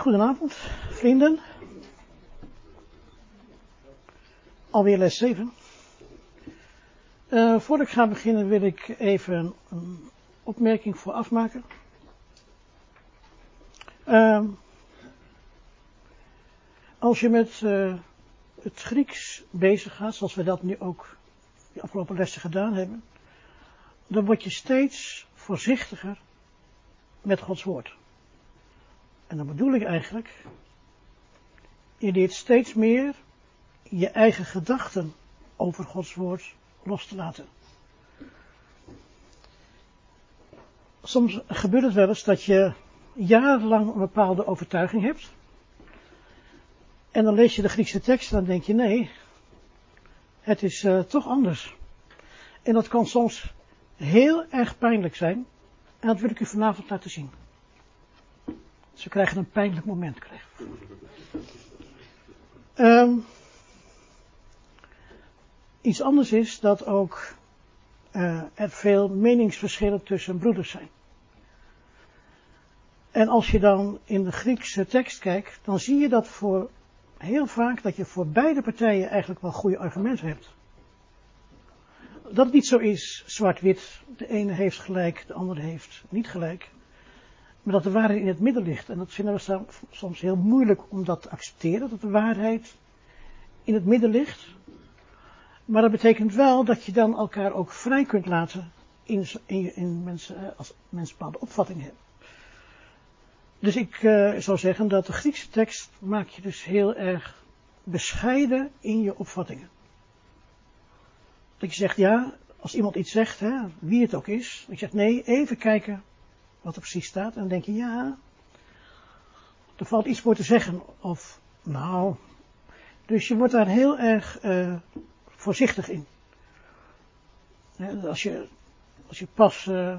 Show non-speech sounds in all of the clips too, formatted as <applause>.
Goedenavond, vrienden. Alweer les 7. Uh, voordat ik ga beginnen wil ik even een opmerking vooraf maken. Uh, als je met uh, het Grieks bezig gaat, zoals we dat nu ook de afgelopen lessen gedaan hebben, dan word je steeds voorzichtiger met Gods woord. En dan bedoel ik eigenlijk, je leert steeds meer je eigen gedachten over Gods woord los te laten. Soms gebeurt het wel eens dat je jarenlang een bepaalde overtuiging hebt. En dan lees je de Griekse tekst en dan denk je nee, het is uh, toch anders. En dat kan soms heel erg pijnlijk zijn. En dat wil ik u vanavond laten zien. Ze krijgen een pijnlijk moment. Um, iets anders is dat ook uh, er veel meningsverschillen tussen broeders zijn. En als je dan in de Griekse tekst kijkt, dan zie je dat voor heel vaak dat je voor beide partijen eigenlijk wel goede argumenten hebt. Dat het niet zo is, zwart-wit, de ene heeft gelijk, de andere heeft niet gelijk. Maar dat de waarheid in het midden ligt. En dat vinden we soms heel moeilijk om dat te accepteren, dat de waarheid in het midden ligt. Maar dat betekent wel dat je dan elkaar ook vrij kunt laten in, in, in mensen, eh, als mensen bepaalde opvattingen hebben. Dus ik uh, zou zeggen dat de Griekse tekst maak je dus heel erg bescheiden in je opvattingen. Dat je zegt, ja, als iemand iets zegt, hè, wie het ook is, je zegt, nee, even kijken wat er precies staat. En dan denk je, ja, er valt iets voor te zeggen. Of, nou, dus je wordt daar heel erg uh, voorzichtig in. Als je, als je pas uh,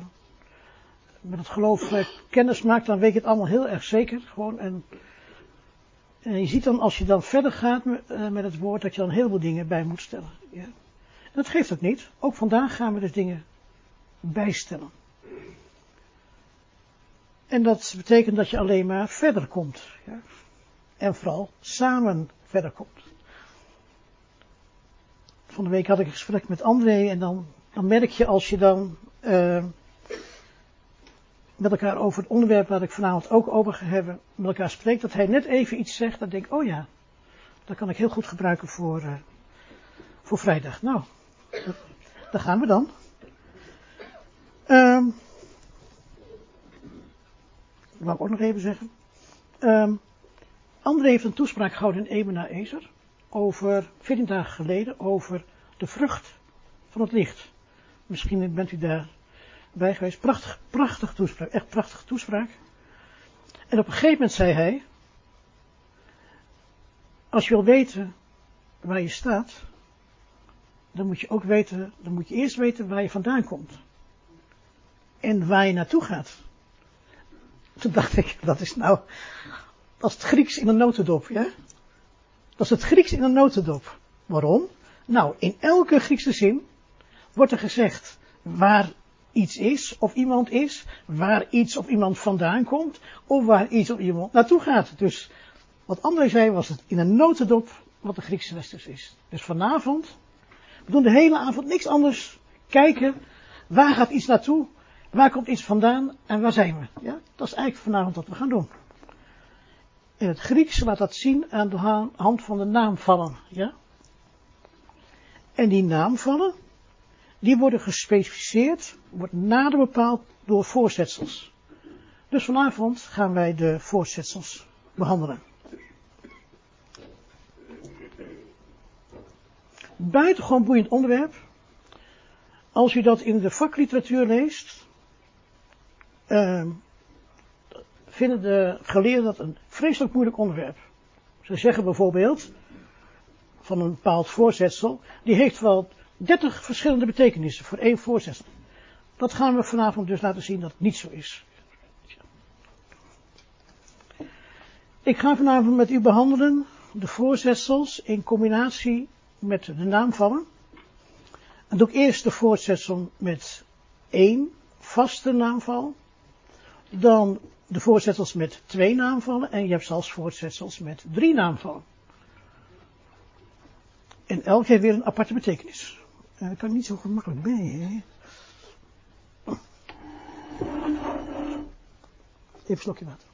met het geloof uh, kennis maakt, dan weet je het allemaal heel erg zeker. Gewoon, en, je ziet dan, als je dan verder gaat met, het woord, dat je dan heel veel dingen bij moet stellen. Ja. En dat geeft ook niet. Ook vandaag gaan we dus dingen bijstellen. En dat betekent dat je alleen maar verder komt. Ja. En vooral samen verder komt. Van de week had ik een gesprek met André en dan, dan merk je als je dan uh, met elkaar over het onderwerp waar ik vanavond ook over ga hebben, met elkaar spreekt, dat hij net even iets zegt, dan denk ik, oh ja, dat kan ik heel goed gebruiken voor, uh, voor vrijdag. Nou, daar gaan we dan. Um, wou ik ook nog even zeggen. Um, André heeft een toespraak gehouden in Emena Ezer over, 14 dagen geleden, over de vrucht van het licht. Misschien bent u daar bij geweest. Prachtig, prachtig toespraak, echt prachtige toespraak. En op een gegeven moment zei hij, als je wil weten waar je staat, dan moet je ook weten, dan moet je eerst weten waar je vandaan komt. En waar je naartoe gaat. Toen dacht ik, dat is nou, dat is het Grieks in een notendop, ja? Dat is het Grieks in een notendop. Waarom? Nou, in elke Griekse zin wordt er gezegd waar iets is of iemand is, waar iets of iemand vandaan komt, of waar iets of iemand naartoe gaat. Dus wat André zei was het in een notendop wat de Griekse dus is. Dus vanavond, we doen de hele avond niks anders kijken, waar gaat iets naartoe, waar komt iets vandaan en waar zijn we. Ja, dat is eigenlijk vanavond wat we gaan doen. In het Grieks laat dat zien aan de hand van de naamvallen. Ja? En die naamvallen, die worden gespecificeerd, wordt nader bepaald door voorzetsels. Dus vanavond gaan wij de voorzetsels behandelen. Buitengewoon boeiend onderwerp. Als u dat in de vakliteratuur leest, uh, vinden de geleerden dat een vreselijk moeilijk onderwerp. Ze zeggen bijvoorbeeld, van een bepaald voorzetsel, die heeft wel 30 verschillende betekenissen voor één voorzetsel. Dat gaan we vanavond dus laten zien dat het niet zo is. Ik ga vanavond met u behandelen de voorzetsels in combinatie met de naamvallen. En doe ik eerst de voorzetsel met één vaste naamval. Dan de voorzetsels met twee naamvallen en je hebt zelfs voorzetsels met drie naamvallen. En elk heeft weer een aparte betekenis. En dat kan niet zo gemakkelijk bij, hè? Even een slokje water.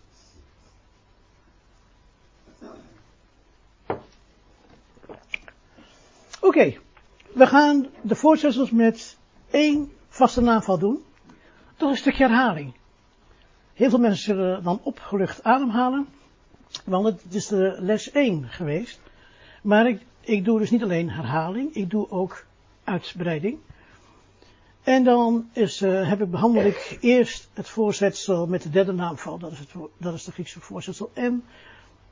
Oké, we gaan de voorzetsels met één vaste naamval doen. Dat is een stukje herhaling. Heel veel mensen zullen dan opgelucht ademhalen, want het is de les 1 geweest. Maar ik, ik doe dus niet alleen herhaling, ik doe ook uitbreiding. En dan is, uh, heb ik, behandel ik eerst het voorzetsel met de derde naamval, dat is, het, dat is de Griekse voorzetsel M.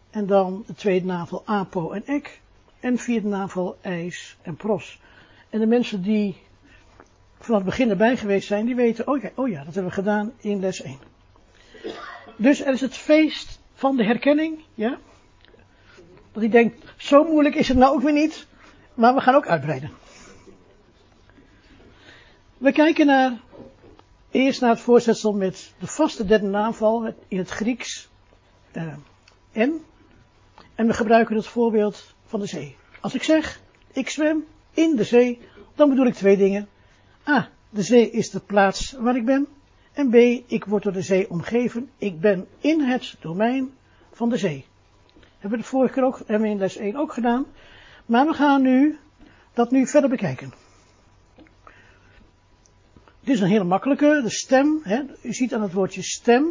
En dan de tweede naamval apo en ek. En vierde naamval ijs en pros. En de mensen die van het begin erbij geweest zijn, die weten, oh ja, oh ja, dat hebben we gedaan in les 1. Dus er is het feest van de herkenning, ja. Dat hij denkt, zo moeilijk is het nou ook weer niet, maar we gaan ook uitbreiden. We kijken naar, eerst naar het voorzetsel met de vaste derde naamval in het Grieks, uh, en. En we gebruiken het voorbeeld van de zee. Als ik zeg, ik zwem in de zee, dan bedoel ik twee dingen. A, de zee is de plaats waar ik ben. En B, ik word door de zee omgeven. Ik ben in het domein van de zee. Hebben we de vorige keer ook, hebben we in les 1 ook gedaan. Maar we gaan nu dat nu verder bekijken. Dit is een hele makkelijke, de stem. Hè. U ziet aan het woordje stem,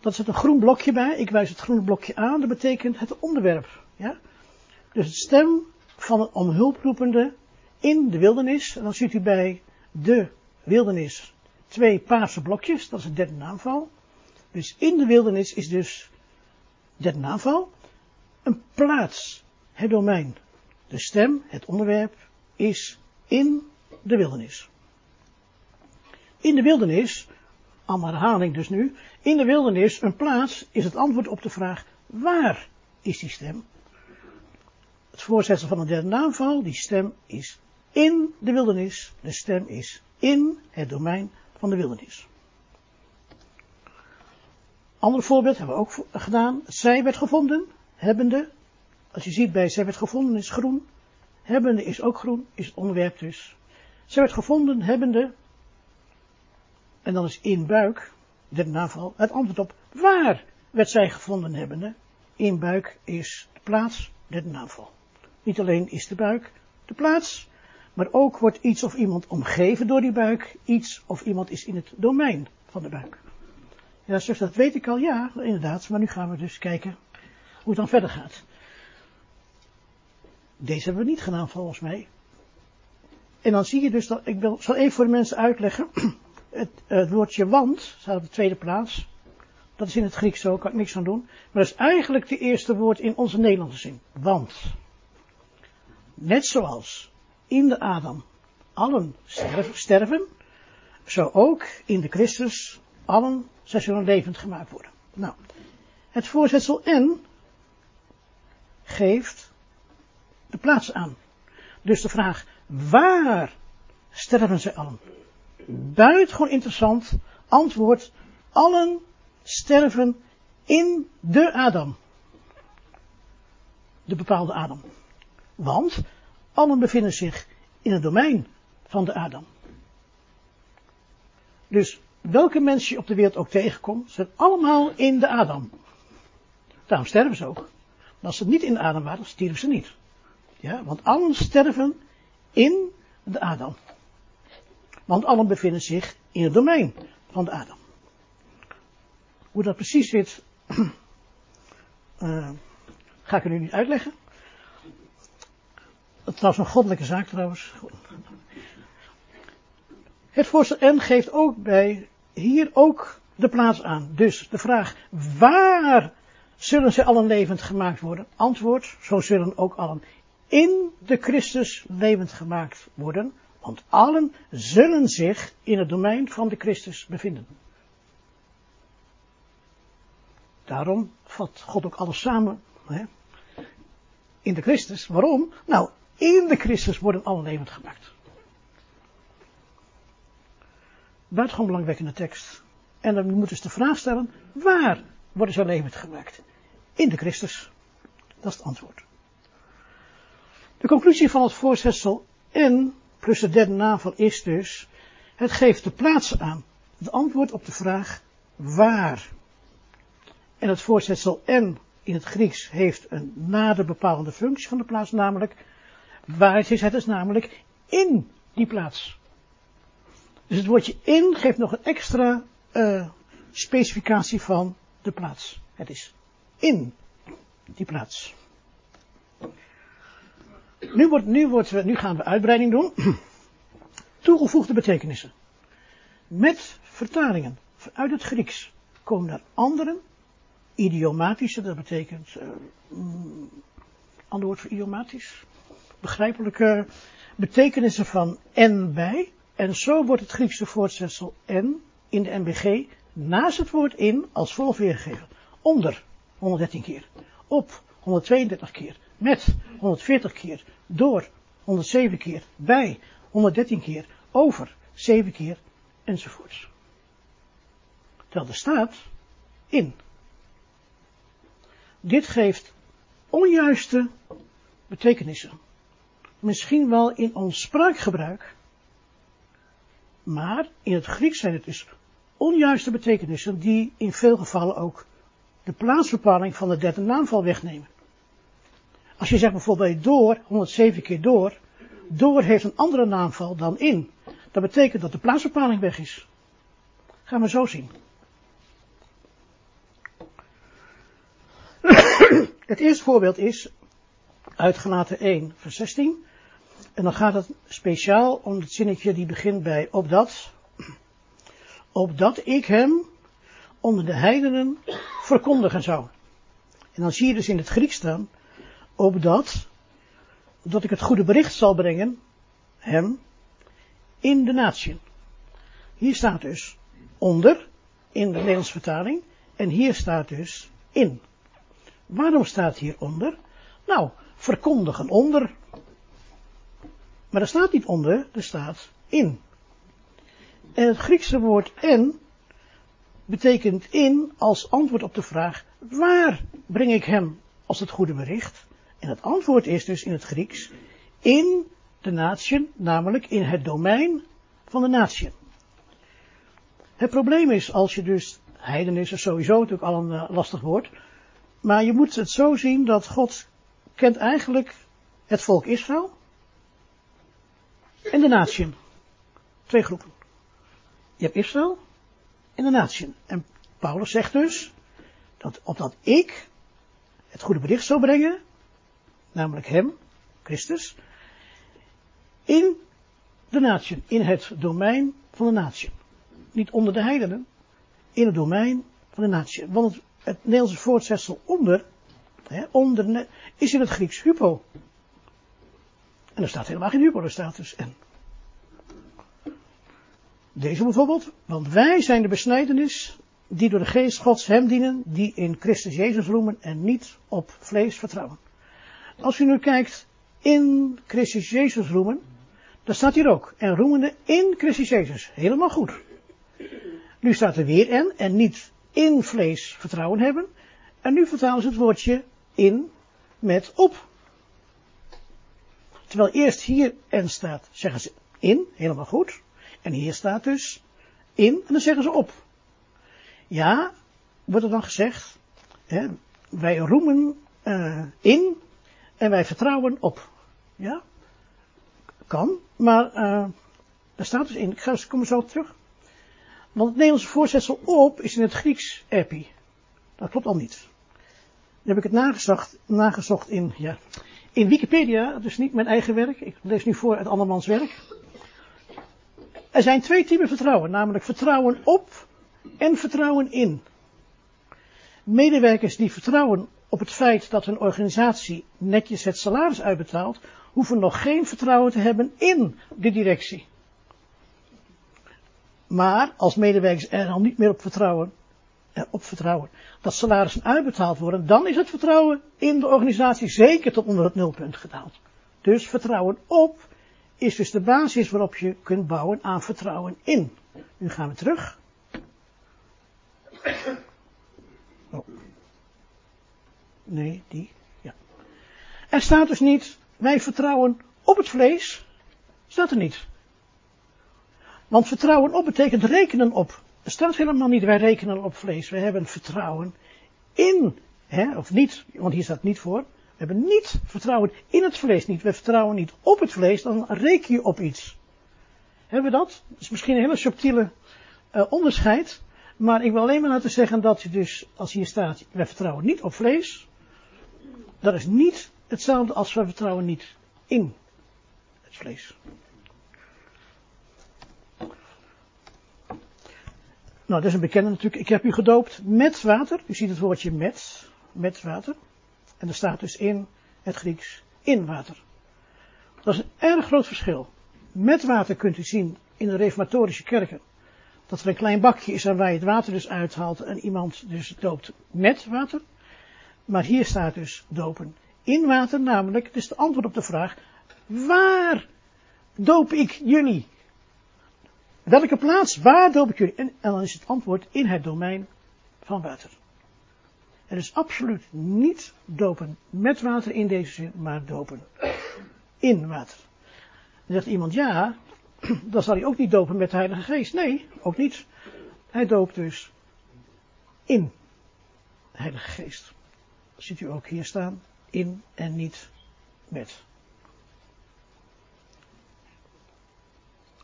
dat zit een groen blokje bij. Ik wijs het groene blokje aan, dat betekent het onderwerp. Ja. Dus de stem van een omhulproepende in de wildernis. En dan ziet u bij de wildernis twee paarse blokjes, dat is een derde naamval. Dus in de wildernis is dus derde naamval. Een plaats, het domein, de stem, het onderwerp, is in de wildernis. In de wildernis, allemaal herhaling dus nu, in de wildernis, een plaats, is het antwoord op de vraag, waar is die stem? Het voorzetsel van een derde naamval, die stem is in de wildernis, de stem is in het domein van de wildernis. Ander voorbeeld hebben we ook gedaan. Zij werd gevonden, hebbende. Als je ziet bij zij werd gevonden is groen. Hebbende is ook groen, is het onderwerp dus. Zij werd gevonden, hebbende. En dan is in buik, de naval, het antwoord op waar werd zij gevonden hebbende. In buik is de plaats, de naval. Niet alleen is de buik de plaats, maar ook wordt iets of iemand omgeven door die buik. Iets of iemand is in het domein van de buik. Ja, zegt dat weet ik al, ja, inderdaad. Maar nu gaan we dus kijken hoe het dan verder gaat. Deze hebben we niet gedaan volgens mij. En dan zie je dus dat, ik wil, zal even voor de mensen uitleggen. <clears throat> Het, het woordje want staat op de tweede plaats. Dat is in het Grieks zo, kan ik niks aan doen. Maar dat is eigenlijk het eerste woord in onze Nederlandse zin. Want. Net zoals in de Adam allen sterven, zo ook in de Christus allen zij zullen levend gemaakt worden. Nou, het voorzetsel N geeft de plaats aan. Dus de vraag, waar sterven zij allen? Buitengewoon interessant, antwoord, allen sterven in de Adam. De bepaalde Adam. Want allen bevinden zich in het domein van de Adam. Dus welke mensen je op de wereld ook tegenkomt, zijn allemaal in de Adam. Daarom sterven ze ook. Maar als ze niet in de Adam waren, stierven ze niet. Ja, want allen sterven in de Adam. Want allen bevinden zich in het domein van de Adam. Hoe dat precies zit, uh, <clears throat> ga ik u nu niet uitleggen. Het was een goddelijke zaak trouwens. Het voorstel N geeft ook bij hier ook de plaats aan. Dus de vraag, waar zullen ze allen levend gemaakt worden? Antwoord, zo zullen ook allen in de Christus levend gemaakt worden. Want allen zullen zich in het domein van de Christus bevinden. Daarom vat God ook alles samen hè, in de Christus. Waarom? Nou, in de Christus worden alle levend gemaakt. Buitengewoon belangwekkende tekst. En dan moet dus de vraag stellen, waar worden ze levend gemaakt? In de Christus. Dat is het antwoord. De conclusie van het voorzetsel en plus de derde navel is dus, het geeft de plaats aan. Het antwoord op de vraag waar. En het voorzetsel en in het Grieks heeft een nader bepalende functie van de plaats, namelijk waar het is, het is namelijk in die plaats. Dus het woordje in geeft nog een extra uh, specificatie van de plaats. Het is in die plaats. Nu, wordt, nu, wordt, nu gaan we uitbreiding doen. <clears throat> Toegevoegde betekenissen. Met vertalingen uit het Grieks komen er andere idiomatische, dat betekent, uh, ander woord voor idiomatisch, begrijpelijke betekenissen van en bij. En zo wordt het Griekse voortzetsel en in de MBG naast het woord in als volgt weergegeven. Onder 113 keer, op 132 keer, met 140 keer, door 107 keer, bij 113 keer, over 7 keer enzovoorts. Terwijl er staat in. Dit geeft onjuiste betekenissen. Misschien wel in ons spraakgebruik, maar in het Grieks zijn het dus onjuiste betekenissen die in veel gevallen ook de plaatsbepaling van de derde naamval wegnemen. Als je zegt bijvoorbeeld door, 107 keer door, door heeft een andere naamval dan in. Dat betekent dat de plaatsbepaling weg is. Gaan we zo zien. <coughs> Het eerste voorbeeld is uitgelaten 1 vers 16. En dan gaat het speciaal om het zinnetje die begint bij opdat. Opdat ik hem onder de heidenen verkondigen zou. En dan zie je dus in het Grieks staan. Opdat, dat ik het goede bericht zal brengen, hem, in de natie. Hier staat dus onder, in de Nederlandse vertaling. En hier staat dus in. Waarom staat hier onder? Nou, verkondigen onder. Maar er staat niet onder, er staat in. En het Griekse woord en betekent in als antwoord op de vraag waar breng ik hem als het goede bericht? En het antwoord is dus in het Grieks in de natie, namelijk in het domein van de natie. Het probleem is als je dus, heiden is sowieso natuurlijk al een uh, lastig woord, maar je moet het zo zien dat God kent eigenlijk het volk Israël en de natie. Twee groepen. Je hebt Israël en de natie. En Paulus zegt dus dat opdat ik het goede bericht zou brengen, namelijk hem, Christus, in de natie, in het domein van de natie. Niet onder de heidenen, in het domein van de natie. Want het, het Nederlandse voortzetsel onder, hè, onder, is in het Grieks hypo. En er staat helemaal geen dus en. Deze bijvoorbeeld, want wij zijn de besnijdenis die door de geest Gods hem dienen, die in Christus Jezus roemen en niet op vlees vertrouwen. Als u nu kijkt in Christus Jezus roemen, dan staat hier ook, en roemende in Christus Jezus. Helemaal goed. Nu staat er weer en, en niet in vlees vertrouwen hebben. En nu vertalen ze het woordje in met op. Terwijl eerst hier en staat, zeggen ze in, helemaal goed. En hier staat dus in en dan zeggen ze op. Ja, wordt er dan gezegd, hè, wij roemen uh, in en wij vertrouwen op. Ja, kan, maar uh, er staat dus in, ik ga, kom zo terug. Want het Nederlandse voorzetsel op is in het Grieks epi. Dat klopt al niet. Dan heb ik het nagezocht, nagezocht in, ja, in Wikipedia, dus niet mijn eigen werk. Ik lees nu voor uit andermans werk. Er zijn twee typen vertrouwen, namelijk vertrouwen op en vertrouwen in. Medewerkers die vertrouwen op het feit dat hun organisatie netjes het salaris uitbetaalt, hoeven nog geen vertrouwen te hebben in de directie. Maar als medewerkers er al niet meer op vertrouwen, op vertrouwen dat salarissen uitbetaald worden, dan is het vertrouwen in de organisatie zeker tot onder het nulpunt gedaald. Dus vertrouwen op is dus de basis waarop je kunt bouwen aan vertrouwen in. Nu gaan we terug Oh. Nee, die. Ja. Er staat dus niet, wij vertrouwen op het vlees. Staat er niet. Want vertrouwen op betekent rekenen op. Staat helemaal niet, wij rekenen op vlees. We hebben vertrouwen in, hè, of niet, want hier staat niet voor. We hebben niet vertrouwen in het vlees niet. We vertrouwen niet op het vlees, dan reken je op iets. Hebben we dat? Dat is misschien een hele subtiele uh, onderscheid. Maar ik wil alleen maar laten zeggen dat je dus, als hier staat, wij vertrouwen niet op vlees. Dat is niet hetzelfde als wij vertrouwen niet in het vlees. Nou, dat is een bekende natuurlijk. Ik heb u gedoopt met water. U ziet het woordje met, met water. En er staat dus in het Grieks in water. Dat is een erg groot verschil. Met water kunt u zien in de reformatorische kerken. Dat er een klein bakje is waar je het water dus uithaalt en iemand dus doopt met water. Maar hier staat dus dopen in water, namelijk, het is de antwoord op de vraag, waar doop ik jullie? Welke plaats, waar doop ik jullie? En, en dan is het antwoord in het domein van water. Er is absoluut niet dopen met water in deze zin, maar dopen in water. Dan zegt iemand, ja, <clears throat> dan zal hij ook niet dopen met de Heilige Geest. Nee, ook niet. Hij doopt dus in de Heilige Geest. Dat ziet u ook hier staan, in en niet met.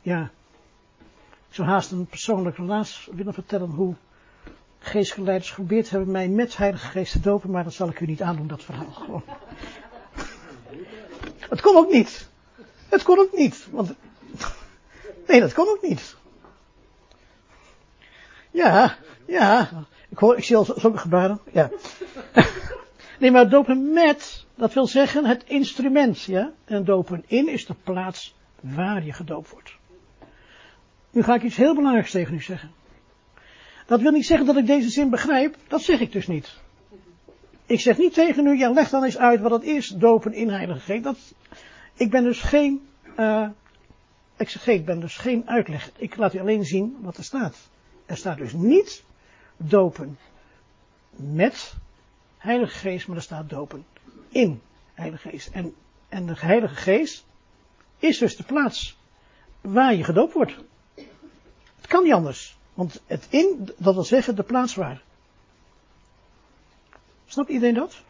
Ja, zou haast een persoonlijk relaas willen vertellen hoe geestgeleiders geprobeerd hebben mij met Heilige Geest te dopen, maar dat zal ik u niet aandoen, dat verhaal. Gewoon. Het kon ook niet. Het kon ook niet. Want, nee, dat kon ook niet. Ja, ja. Ik hoor, ik zie al zulke gebaren. Ja. <laughs> Nee, maar dopen met, dat wil zeggen het instrument, ja. En dopen in is de plaats waar je gedoopt wordt. Nu ga ik iets heel belangrijks tegen u zeggen. Dat wil niet zeggen dat ik deze zin begrijp, dat zeg ik dus niet. Ik zeg niet tegen u, ja leg dan eens uit wat het is, dopen in heilige geest. Dat, ik ben dus geen, uh, ik ben dus geen uitleg. Ik laat u alleen zien wat er staat. Er staat dus niet dopen met heilige geest, maar er staat dopen in heilige geest. En, en de heilige geest is dus de plaats waar je gedoopt wordt. Kan niet anders. Want het in, dat wil zeggen de plaats waar. Snapt iedereen dat?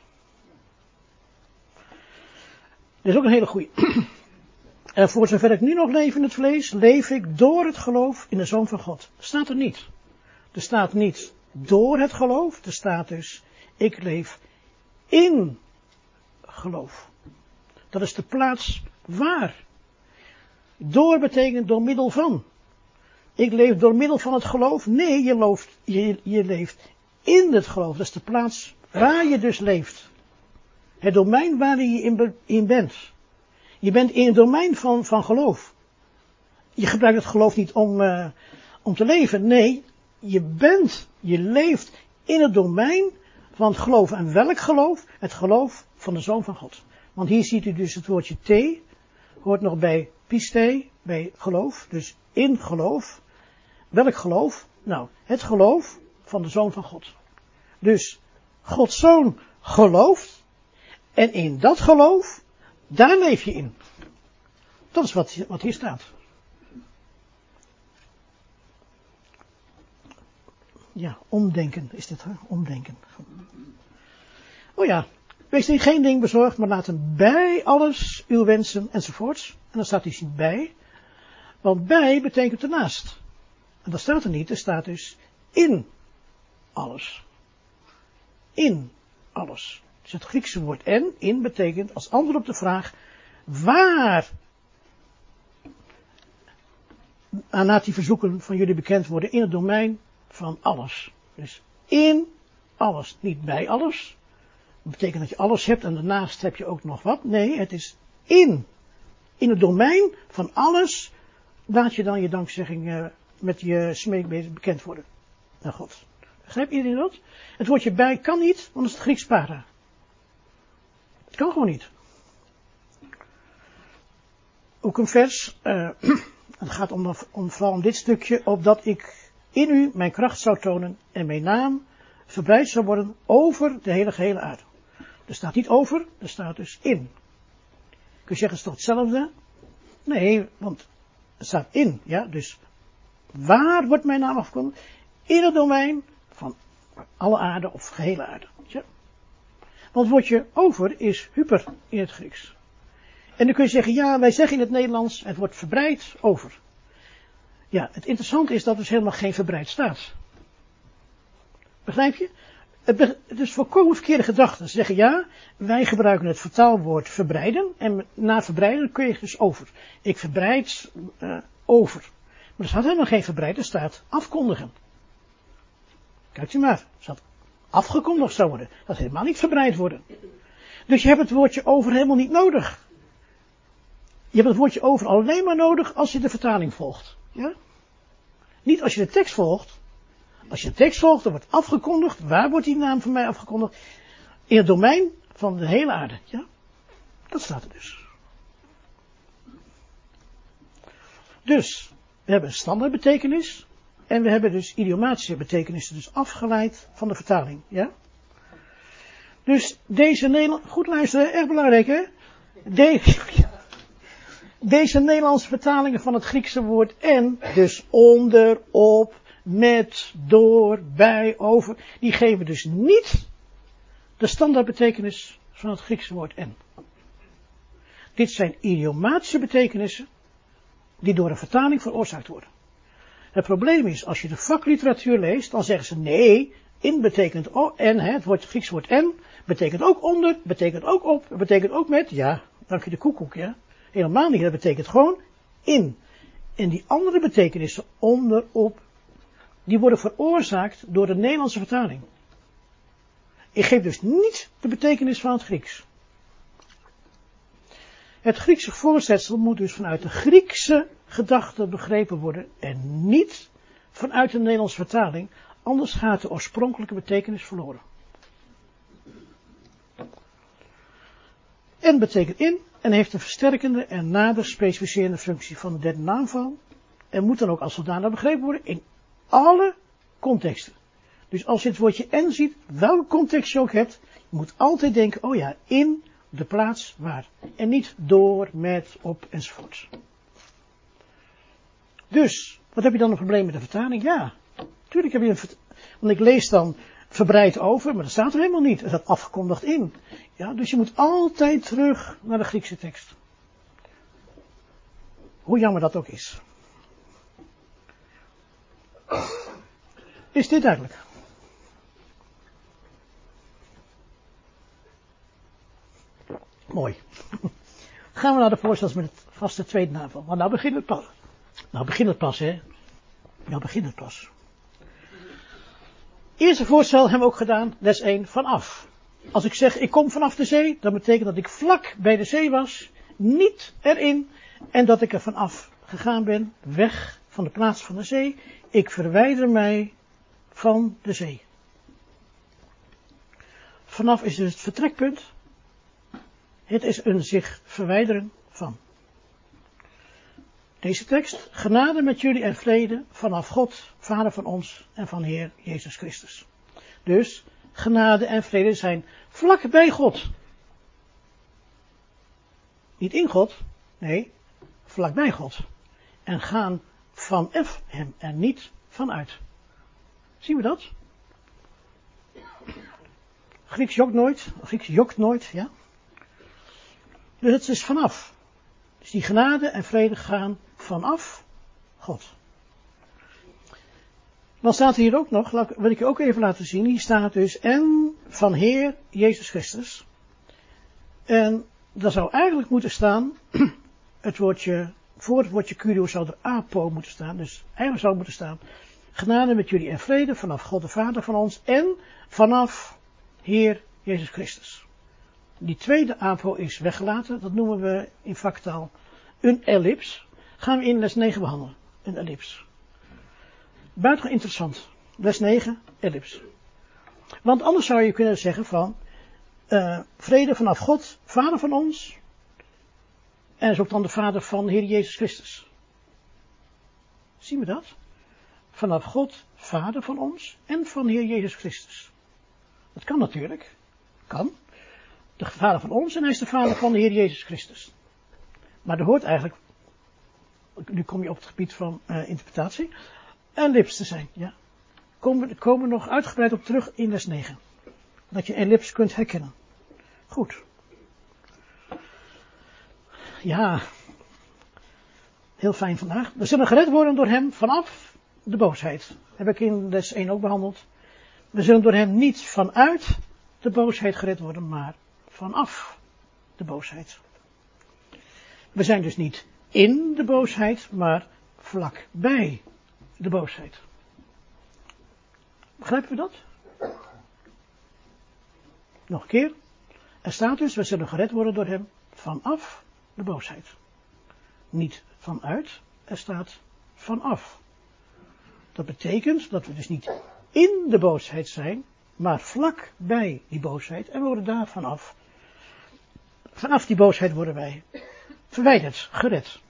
Dit is ook een hele goeie. <clears throat> En voor zover ik nu nog leef in het vlees, leef ik door het geloof in de Zoon van God. Staat er niet. Er staat niet door het geloof, er staat dus, ik leef in geloof. Dat is de plaats waar. Door betekent door middel van. Ik leef door middel van het geloof. Nee, je, je, je leeft in het geloof. Dat is de plaats waar je dus leeft. Het domein waar je in, bent. Je bent in het domein van, van geloof. Je gebruikt het geloof niet om, uh, om te leven. Nee, je bent, je leeft in het domein van het geloof. En welk geloof? Het geloof van de Zoon van God. Want hier ziet u dus het woordje T, hoort nog bij piste, bij geloof, dus in geloof. Welk geloof? Nou, het geloof van de Zoon van God. Dus Gods Zoon gelooft en in dat geloof, daar leef je in. Dat is wat, wat hier staat. Ja, omdenken is dit, hè? Omdenken. Oh ja, wees in geen ding bezorgd, maar laat hem bij alles uw wensen enzovoorts. En dan staat hij bij. Want bij betekent ernaast. En dat staat er niet, er staat dus in alles. In alles. Dus het Griekse woord en, in, betekent als antwoord op de vraag, waar nadat die verzoeken van jullie bekend worden in het domein van alles. Dus in alles, niet bij alles. Dat betekent dat je alles hebt en daarnaast heb je ook nog wat. Nee, het is in. In het domein van alles laat je dan je dankzegging uh, met je smeekbezig bekend worden. Naar God. Begrijp iedereen dat? Het woordje bij kan niet, want het is het Grieks para. Het kan gewoon niet. Ook een vers, uh, <clears throat> het gaat om, om, vooral om dit stukje, opdat ik in u mijn kracht zou tonen en mijn naam verbreid zou worden over de hele gehele aarde. Er staat niet over, er staat dus in. Kun je zeggen, is toch hetzelfde? Nee, want het staat in, ja, dus waar wordt mijn naam afgekondigd? In het domein van alle aarde of gehele aarde. Want het woordje over is hyper in het Grieks. En dan kun je zeggen, ja, wij zeggen in het Nederlands, het wordt verbreid over. Ja, het interessante is dat er dus helemaal geen verbreid staat. Begrijp je? Het is volkomen verkeerde gedachte. Ze zeggen ja, wij gebruiken het vertaalwoord verbreiden. En na verbreiden kun je dus over. Ik verbreid uh, over. Maar er staat helemaal geen verbreid, er staat afkondigen. Kijk u maar, er staat afgekondigd zou worden. Dat helemaal niet verbreid worden. Dus je hebt het woordje over helemaal niet nodig. Je hebt het woordje over alleen maar nodig als je de vertaling volgt. Ja? Niet als je de tekst volgt. Als je de tekst volgt, dan wordt afgekondigd. Waar wordt die naam van mij afgekondigd? In het domein van de hele aarde. Ja? Dat staat er dus. Dus, we hebben een standaard betekenis. En we hebben dus idiomatische betekenissen dus afgeleid van de vertaling. Ja? Dus deze Nederland, goed luisteren, erg belangrijk hè. Deze, <laughs> deze Nederlandse vertalingen van het Griekse woord en, dus onder, op, met, door, bij, over, die geven dus niet de standaardbetekenis van het Griekse woord en. Dit zijn idiomatische betekenissen die door een vertaling veroorzaakt worden. Het probleem is, als je de vakliteratuur leest, dan zeggen ze nee, in betekent en, hè, het, woord, het Griekse woord en, betekent ook onder, betekent ook op, betekent ook met, ja, dank je de koekoek, ja. Helemaal niet, dat betekent gewoon in. En die andere betekenissen, onder, op, die worden veroorzaakt door de Nederlandse vertaling. Ik geef dus niet de betekenis van het Grieks. Het Griekse voorzetsel moet dus vanuit de Griekse gedachte begrepen worden en niet vanuit de Nederlandse vertaling, anders gaat de oorspronkelijke betekenis verloren. En betekent in en heeft een versterkende en nader specificerende functie van de derde naamval en moet dan ook als zodanig begrepen worden in alle contexten. Dus als je het woordje en ziet, welke context je ook hebt, je moet altijd denken, oh ja, in de plaats waar. En niet door, met, op enzovoort. Dus, wat heb je dan een probleem met de vertaling? Ja, natuurlijk heb je een Want ik lees dan verbreid over, maar dat staat er helemaal niet. Het staat afgekondigd in. Ja, dus je moet altijd terug naar de Griekse tekst. Hoe jammer dat ook is. Is dit duidelijk? Mooi. <laughs> Gaan we naar de voorstels met het vaste tweede navel. Want nou begint het pas. Nou begint het pas, hè. Nou begint het pas. Eerste voorstel hebben we ook gedaan, les 1, vanaf. Als ik zeg, ik kom vanaf de zee, dan betekent dat ik vlak bij de zee was, niet erin, en dat ik er vanaf gegaan ben, weg van de plaats van de zee. Ik verwijder mij van de zee. Vanaf is dus het vertrekpunt. Het is een zich verwijderen van. Deze tekst, genade met jullie en vrede vanaf God, Vader van ons en van Heer Jezus Christus. Dus, genade en vrede zijn vlak bij God. Niet in God, nee, vlak bij God. En gaan vanaf hem en niet vanuit. Zien we dat? Grieks jokt nooit, Grieks jokt nooit, ja. Dus het is vanaf. Dus die genade en vrede gaan vanaf God. Dan staat hier ook nog, wil ik je ook even laten zien, hier staat dus en van Heer Jezus Christus. En daar zou eigenlijk moeten staan, <clears throat> het woordje, voor het woordje curio zou er apo moeten staan, dus eigenlijk zou moeten staan, genade met jullie en vrede vanaf God de Vader van ons en vanaf Heer Jezus Christus. Die tweede apo is weggelaten, dat noemen we in vaktaal een ellips. Gaan we in les 9 behandelen, een ellips. Buitengewoon interessant. Les 9, ellips. Want anders zou je kunnen zeggen van, uh, vrede vanaf God, Vader van ons, en is ook dan de Vader van Heer Jezus Christus. Zien we dat? vanaf God, Vader van ons en van Heer Jezus Christus. Dat kan natuurlijk. Kan. De Vader van ons en hij is de Vader van de Heer Jezus Christus. Maar er hoort eigenlijk, nu kom je op het gebied van uh, interpretatie, ellips te zijn. Ja. Komen, komen nog uitgebreid op terug in les 9. Dat je ellips kunt herkennen. Goed. Ja, heel fijn vandaag. We zullen gered worden door hem vanaf de boosheid. Heb ik in les 1 ook behandeld. We zullen door hem niet vanuit de boosheid gered worden, maar vanaf de boosheid. We zijn dus niet in de boosheid, maar vlak bij de boosheid. Begrijpen we dat? Nog een keer. Er staat dus, we zullen gered worden door hem vanaf de boosheid. Niet vanuit, er staat vanaf. Dat betekent dat we dus niet in de boosheid zijn, maar vlak bij die boosheid en we worden daar vanaf. Vanaf die boosheid worden wij verwijderd, gered.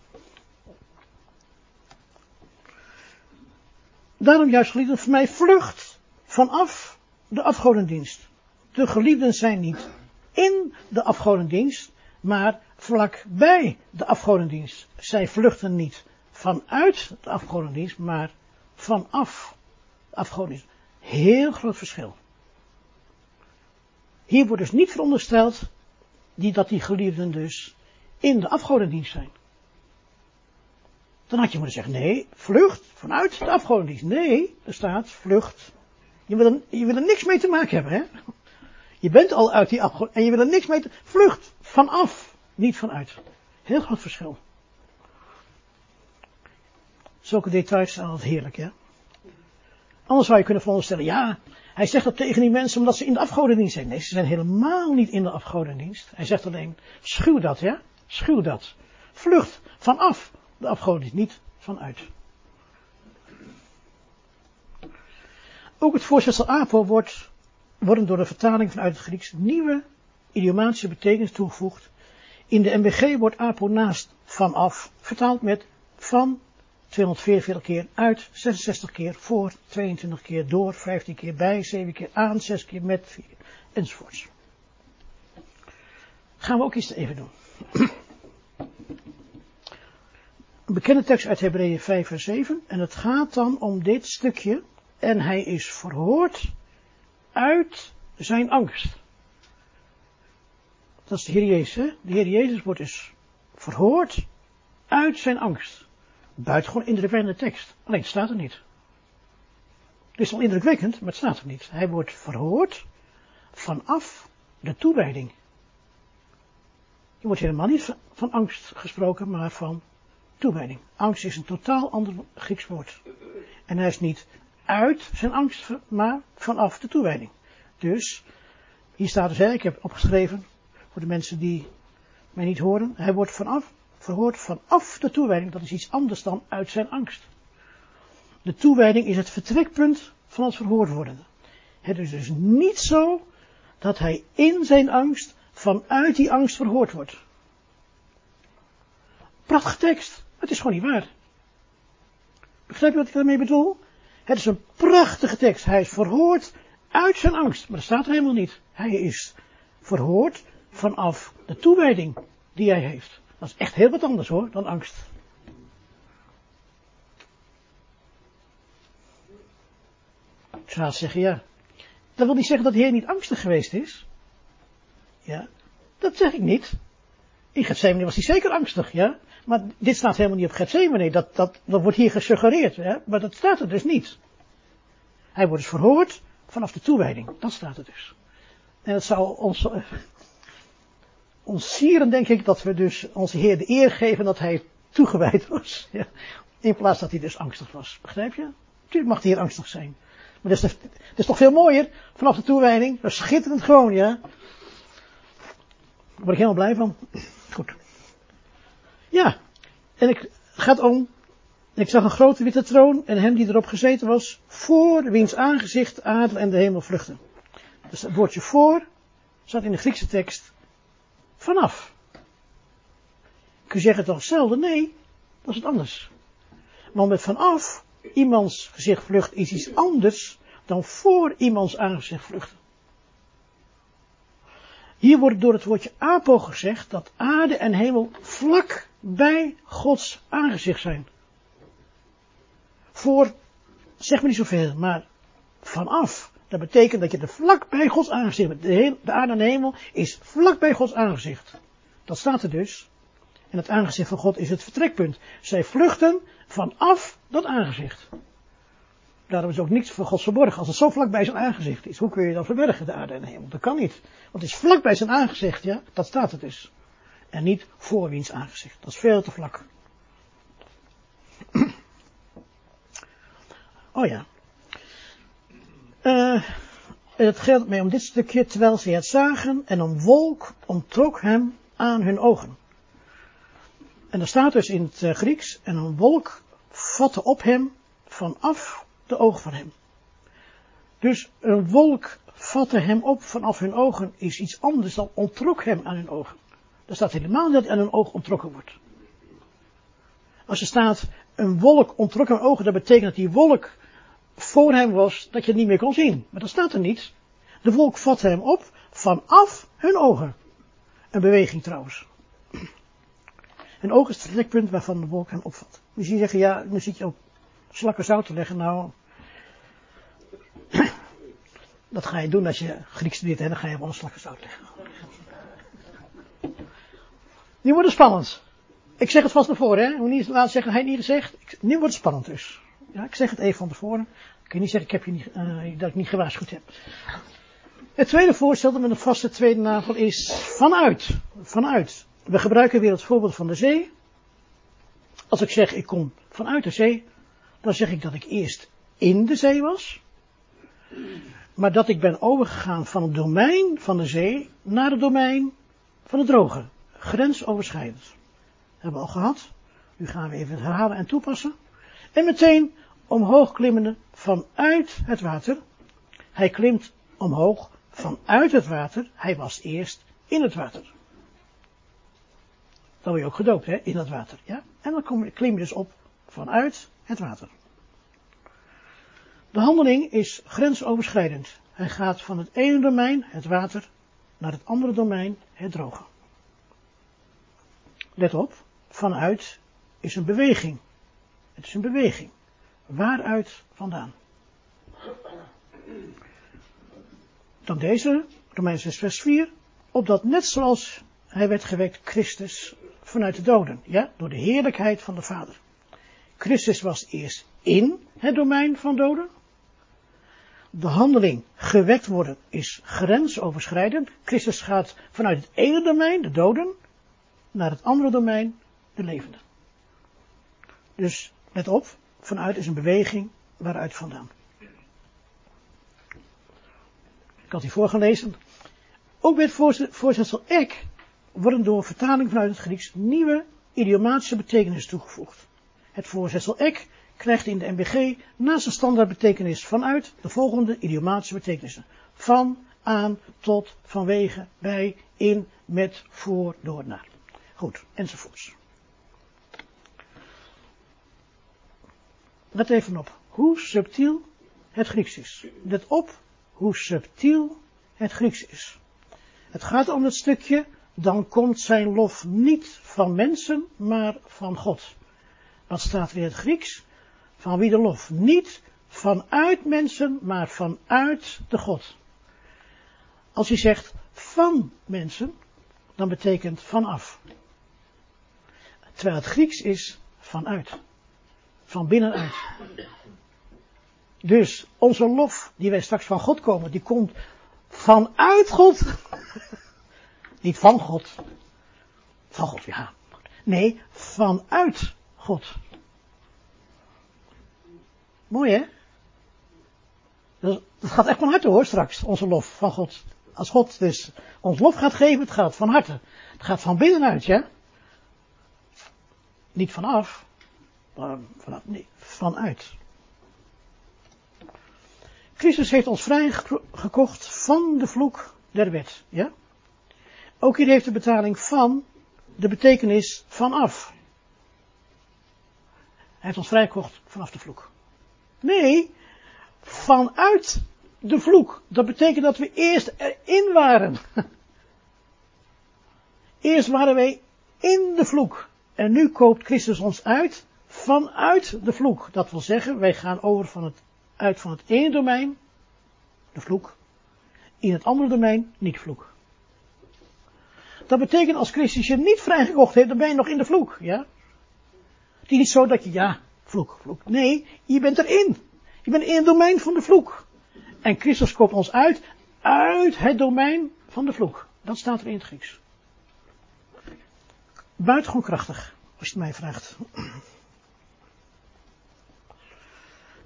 Daarom juist geliefden voor mij vlucht vanaf de afgodendienst. De geliefden zijn niet in de afgodendienst, maar vlakbij de afgodendienst. Zij vluchten niet vanuit de afgodendienst, maar vanaf de afgodendienst. Heel groot verschil. Hier wordt dus niet verondersteld die, dat die geliefden dus in de afgodendienst zijn. Dan had je moeten zeggen, nee, vlucht vanuit de afgodendienst. Nee, er staat vlucht. Je wil, er, je er niks mee te maken hebben, hè? Je bent al uit die afgodendienst en je wil er niks mee te... Vlucht vanaf, niet vanuit. Heel groot verschil. Zulke details zijn altijd heerlijk, hè? Anders zou je kunnen veronderstellen, ja, hij zegt dat tegen die mensen omdat ze in de afgodendienst zijn. Nee, ze zijn helemaal niet in de afgodendienst. Hij zegt alleen, schuw dat, ja? Schuw dat. Vlucht vanaf de afgodendienst, niet vanuit. Ook het voorzetsel apo wordt, worden door de vertaling vanuit het Grieks nieuwe idiomatische betekenis toegevoegd. In de MBG wordt apo naast vanaf vertaald met van 244 keer uit, 66 keer voor, 22 keer door, 15 keer bij, 7 keer aan, 6 keer met, 4, enzovoorts. Gaan we ook eens even doen. <clears throat> Een bekende tekst uit Hebreeën 5 en 7. En het gaat dan om dit stukje. En hij is verhoord uit zijn angst. Dat is de Heer Jezus. Hè? De Heer Jezus wordt dus verhoord uit zijn angst. Buitengewoon indrukwekkende tekst. Alleen het staat er niet. Het is wel indrukwekkend, maar het staat er niet. Hij wordt verhoord vanaf de toewijding. Je wordt helemaal niet van angst gesproken, maar van toewijding. Angst is een totaal ander Grieks woord. En hij is niet uit zijn angst, maar vanaf de toewijding. Dus, hier staat dus, ik heb opgeschreven, voor de mensen die mij niet horen, hij wordt vanaf verhoord vanaf de toewijding. Dat is iets anders dan uit zijn angst. De toewijding is het vertrekpunt van het verhoord worden. Het is dus niet zo dat hij in zijn angst vanuit die angst verhoord wordt. Prachtige tekst. Het is gewoon niet waar. Begrijp je wat ik daarmee bedoel? Het is een prachtige tekst. Hij is verhoord uit zijn angst. Maar dat staat er helemaal niet. Hij is verhoord vanaf de toewijding die hij heeft. Dat is echt heel wat anders hoor, dan angst. Ik zou zeggen, ja. Dat wil niet zeggen dat de Heer niet angstig geweest is. Ja, dat zeg ik niet. In Gethsemane was hij zeker angstig, ja. Maar dit staat helemaal niet op Gethsemane. Dat, dat, dat wordt hier gesuggereerd, ja. Maar dat staat er dus niet. Hij wordt dus verhoord vanaf de toewijding. Dat staat er dus. En het zou ons, ons sieren, denk ik, dat we dus onze Heer de eer geven dat hij toegewijd was. <laughs> Ja. In plaats dat hij dus angstig was. Begrijp je? Natuurlijk mag de Heer angstig zijn. Maar dat is, toch veel mooier vanaf de toewijding. Dat is schitterend gewoon, ja. Daar word ik helemaal blij van. Goed. Ja. En ik, gaat om. Ik zag een grote witte troon en hem die erop gezeten was, voor wiens aangezicht adel en de hemel vluchten. Dus het woordje voor staat in de Griekse tekst vanaf. Kun je zeggen toch hetzelfde? Nee, dat is het anders. Want met vanaf iemands gezicht vlucht is iets anders dan voor iemands aangezicht vluchten. Hier wordt door het woordje apo gezegd dat aarde en hemel vlak bij Gods aangezicht zijn. Voor, zeg maar niet zoveel, maar vanaf. Dat betekent dat je er vlak bij Gods aangezicht. De, de aarde en de hemel is vlak bij Gods aangezicht. Dat staat er dus. En het aangezicht van God is het vertrekpunt. Zij vluchten vanaf dat aangezicht. Daarom is ook niets voor God verborgen. Als het zo vlak bij zijn aangezicht is, hoe kun je dan verbergen, de aarde en de hemel? Dat kan niet. Want het is vlak bij zijn aangezicht, ja, dat staat het dus. En niet voor wiens aangezicht. Dat is veel te vlak. <clears throat> Oh ja. Uh, het geldt mij om dit stukje, terwijl ze het zagen en een wolk ontrok hem aan hun ogen. En er staat dus in het eh, Grieks, en een wolk vatte op hem vanaf de ogen van hem. Dus een wolk vatte hem op vanaf hun ogen is iets anders dan ontrok hem aan hun ogen. Er staat helemaal niet dat aan een oog ontrokken wordt. Als er staat, een wolk ontrok aan ogen, dat betekent dat die wolk voor hem was, dat je het niet meer kon zien. Maar dat staat er niet. De wolk vatte hem op vanaf hun ogen. Een beweging trouwens. Een oog is het trekpunt waarvan de wolk hem opvat. Misschien zeggen, ja, dan zit je op slakken zout te leggen. Nou, <clears throat> dat ga je doen als je Grieks studeert en dan ga je op alle slakken zout leggen. Nu wordt het spannend. Ik zeg het vast naar voren, hè. Moet niet laten zeggen, hij niet gezegd. nu wordt het spannend dus. Ja, ik zeg het even van tevoren. Kan niet zeggen ik heb je niet, uh, dat ik niet gewaarschuwd heb. Het tweede voorstel met een vaste tweede navel is vanuit. Vanuit. We gebruiken weer het voorbeeld van de zee. Als ik zeg ik kom vanuit de zee, dan zeg ik dat ik eerst in de zee was. Maar dat ik ben overgegaan van het domein van de zee naar het domein van het droge. Grensoverschrijdend. Hebben we al gehad. Nu gaan we even het herhalen en toepassen. En meteen omhoog klimmende vanuit het water. Hij klimt omhoog vanuit het water. Hij was eerst in het water. Dan word je ook gedoopt, in dat water. Ja? En dan klim je dus op vanuit het water. De handeling is grensoverschrijdend. Hij gaat van het ene domein, het water, naar het andere domein, het droge. Let op, vanuit is een beweging. Het is een beweging. Waaruit vandaan? Dan deze, Romeins 6 vers 4, opdat net zoals hij werd gewekt, Christus vanuit de doden, ja, door de heerlijkheid van de Vader. Christus was eerst in het domein van doden. De handeling gewekt worden is grensoverschrijdend. Christus gaat vanuit het ene domein, de doden, naar het andere domein, de levenden. Dus let op, vanuit is een beweging, waaruit vandaan. Ik had die voorgelezen. Ook bij het voorzetsel ek worden door vertaling vanuit het Grieks nieuwe idiomatische betekenissen toegevoegd. Het voorzetsel ek krijgt in de MBG naast de standaardbetekenis vanuit de volgende idiomatische betekenissen. Van, aan, tot, vanwege, bij, in, met, voor, door, naar. Goed, enzovoorts. Let even op hoe subtiel het Grieks is. Let op hoe subtiel het Grieks is. Het gaat om het stukje, dan komt zijn lof niet van mensen, maar van God. Wat staat weer het Grieks? Van wie de lof? Niet vanuit mensen, maar vanuit de God. Als hij zegt van mensen, dan betekent vanaf. Terwijl het Grieks is vanuit. Van binnenuit. Dus onze lof, die wij straks van God komen, die komt vanuit God. <laughs> Niet van God. Van God, ja. Nee, vanuit God. Mooi hè? Dat, gaat echt van harte hoor straks, onze lof van God. Als God dus ons lof gaat geven, het gaat van harte. Het gaat van binnenuit, ja? Niet vanaf, vanuit. Christus heeft ons vrijgekocht van de vloek der wet, ja? Ook hier heeft de betaling van de betekenis vanaf. Hij heeft ons vrijgekocht vanaf de vloek. Nee, vanuit de vloek. Dat betekent dat we eerst erin waren. <laughs> Eerst waren wij in de vloek. En nu koopt Christus ons uit vanuit de vloek. Dat wil zeggen, wij gaan over van het, uit van het ene domein, de vloek, in het andere domein, niet vloek. Dat betekent als Christus je niet vrijgekocht heeft, dan ben je nog in de vloek, ja? Het is niet zo dat je, ja, vloek, vloek. Nee, je bent erin. Je bent in het domein van de vloek. En Christus koopt ons uit, uit het domein van de vloek. Dat staat er in het Grieks. Buitengewoon krachtig, als je het mij vraagt.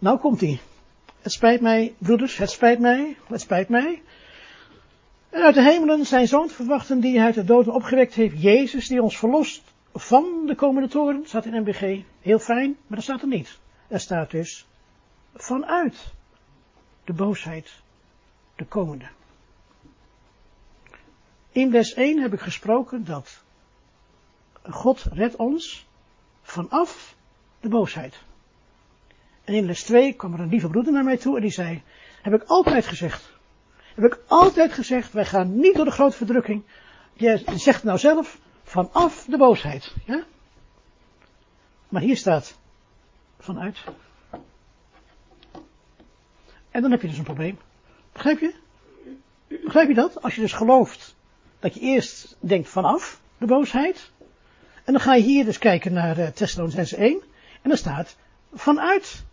Nou komt hij. Het spijt mij, broeders, het spijt mij, het spijt mij. En uit de hemelen zijn zoon verwachten die hij uit de doden opgewekt heeft. Jezus die ons verlost van de komende toren. Staat in MBG. Heel fijn, maar dat staat er niet. Er staat dus vanuit de boosheid de komende. In les 1 heb ik gesproken dat God redt ons vanaf de boosheid. En in les 2 kwam er een lieve broeder naar mij toe en die zei, heb ik altijd gezegd, heb ik altijd gezegd, wij gaan niet door de grote verdrukking. Je zegt nou zelf, vanaf de boosheid. Ja? Maar hier staat, vanuit. En dan heb je dus een probleem. Begrijp je? Begrijp je dat? Als je dus gelooft dat je eerst denkt vanaf de boosheid. En dan ga je hier dus kijken naar uh, Thessalonians 1. En dan staat vanuit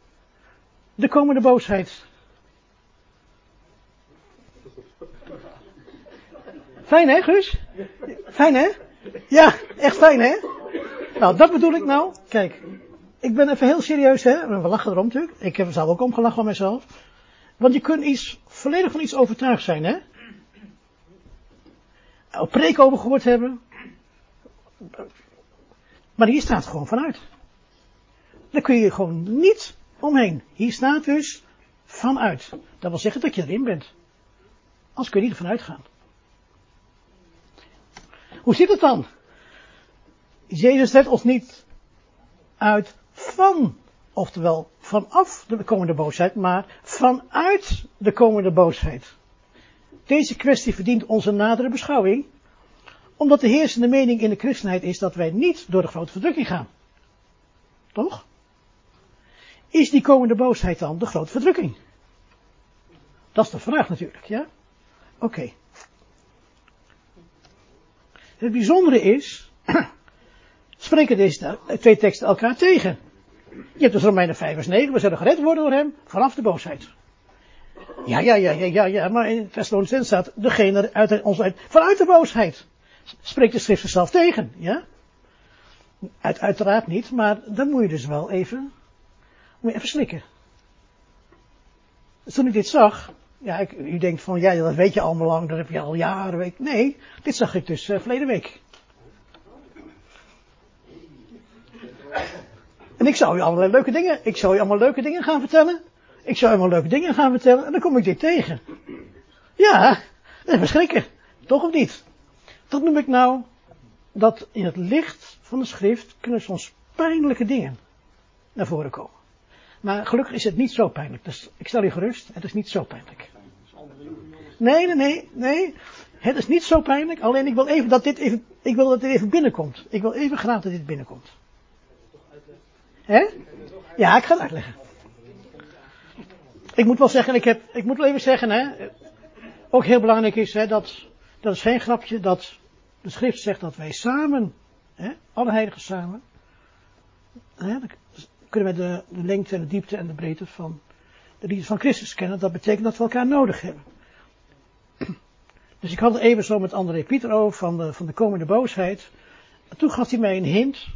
de komende boosheid. Fijn hè, Guus? Fijn hè? Ja, echt fijn hè? Nou, dat bedoel ik nou. Kijk, ik ben even heel serieus hè. We lachen erom natuurlijk. Ik heb zelf ook omgelachen van mezelf. Want je kunt iets, volledig van iets overtuigd zijn hè. Op preek over gehoord hebben. Maar hier staat gewoon vanuit. Daar kun je gewoon niet omheen. Hier staat dus vanuit. Dat wil zeggen dat je erin bent. Anders kun je niet ervan uitgaan. Hoe zit het dan? Jezus zet ons niet uit van, oftewel vanaf de komende boosheid, maar vanuit de komende boosheid. Deze kwestie verdient onze nadere beschouwing, omdat de heersende mening in de christenheid is dat wij niet door de grote verdrukking gaan. Toch? Is die komende boosheid dan de grote verdrukking? Dat is de vraag natuurlijk, ja? Oké. Het bijzondere is, <clears throat> spreken deze twee teksten elkaar tegen. Je hebt dus Romeinen 5 vers 9, we zullen gered worden door hem vanaf de boosheid. Ja, ja, ja, ja, ja, ja, maar in Thessalonians staat degene uit ons uit, vanuit de boosheid. Spreekt de schrift zichzelf tegen, ja? Uit, uiteraard niet, maar dan moet je dus wel even, moet even slikken. Toen ik dit zag, ja, ik, u denkt van, ja, dat weet je allemaal lang, dat heb je al jaren weet. Nee, dit zag ik dus uh, verleden week. En ik zou u allerlei leuke dingen, ik zou u allemaal leuke dingen gaan vertellen. Ik zou u allemaal leuke dingen gaan vertellen en dan kom ik dit tegen. Ja, dat is verschrikken. Toch of niet? Dat noem ik nou, dat in het licht van de schrift kunnen soms pijnlijke dingen naar voren komen. Maar gelukkig is het niet zo pijnlijk. Dus ik stel je gerust, het is niet zo pijnlijk. Nee, nee, nee, nee. Het is niet zo pijnlijk, alleen ik wil even dat dit even, ik wil dat dit even binnenkomt. Ik wil even graag dat dit binnenkomt. Hè? Ja, ik ga het uitleggen. Ik moet wel zeggen, ik heb, ik moet wel even zeggen, hè. Ook heel belangrijk is, hè, dat, dat is geen grapje, dat de schrift zegt dat wij samen, hè, alle heiligen samen, hè, kunnen we de, lengte en de diepte en de breedte van de liefde van Christus kennen. Dat betekent dat we elkaar nodig hebben. <clears throat> Dus ik had het even zo met André Pieter over van de, van de komende boosheid. En toen gaf hij mij een hint,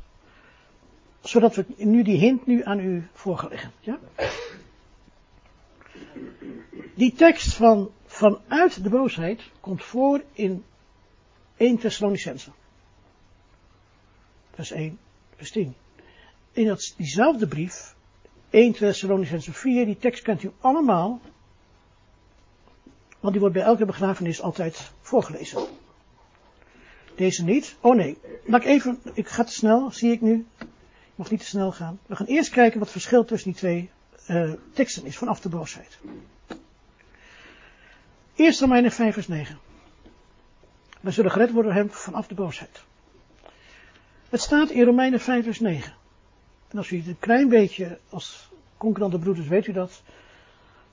zodat we nu die hint nu aan u voorgelegd. Ja? Die tekst van vanuit de boosheid komt voor in 1 Thessalonicense. Vers 1, vers 10 in dat, diezelfde brief, 1 Thessalonicense 4, die tekst kent u allemaal, want die wordt bij elke begrafenis altijd voorgelezen. Deze niet. Oh nee, laat ik even, ik ga te snel, zie ik nu. Ik mag niet te snel gaan. We gaan eerst kijken wat het verschil tussen die twee uh, teksten is, vanaf de boosheid. Eerst Romeinen 5 vers 9. Wij zullen gered worden door hem vanaf de boosheid. Het staat in Romeinen 5 vers 9. En als u het een klein beetje als concurrente broeders weet u dat,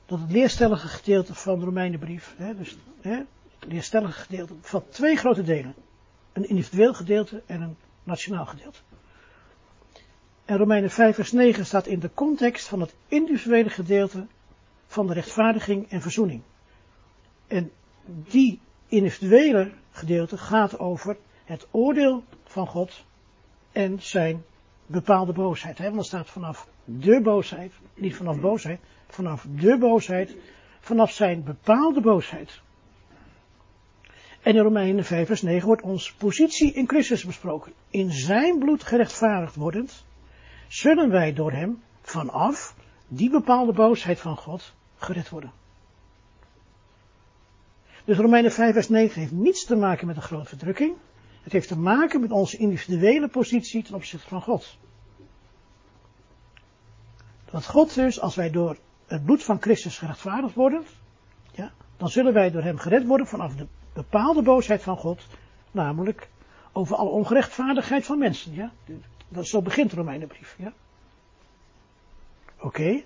dat het leerstellige gedeelte van de Romeinenbrief, hè, dus hè, het leerstellige gedeelte, bevat twee grote delen. Een individueel gedeelte en een nationaal gedeelte. En Romeinen 5 vers 9 staat in de context van het individuele gedeelte van de rechtvaardiging en verzoening. En die individuele gedeelte gaat over het oordeel van God en zijn bepaalde boosheid. Hè? Want er staat vanaf de boosheid, niet vanaf boosheid, vanaf de boosheid, vanaf zijn bepaalde boosheid. En in Romeinen 5 vers 9 wordt onze positie in Christus besproken. In zijn bloed gerechtvaardigd wordend, zullen wij door hem vanaf die bepaalde boosheid van God gered worden. Dus Romeinen 5 vers 9 heeft niets te maken met een grote verdrukking. Het heeft te maken met onze individuele positie ten opzichte van God. Dat God dus, als wij door het bloed van Christus gerechtvaardigd worden, ja, dan zullen wij door hem gered worden vanaf de bepaalde boosheid van God, namelijk over alle ongerechtvaardigheid van mensen. Ja? Dat, zo begint de Romeinenbrief. Ja? Oké.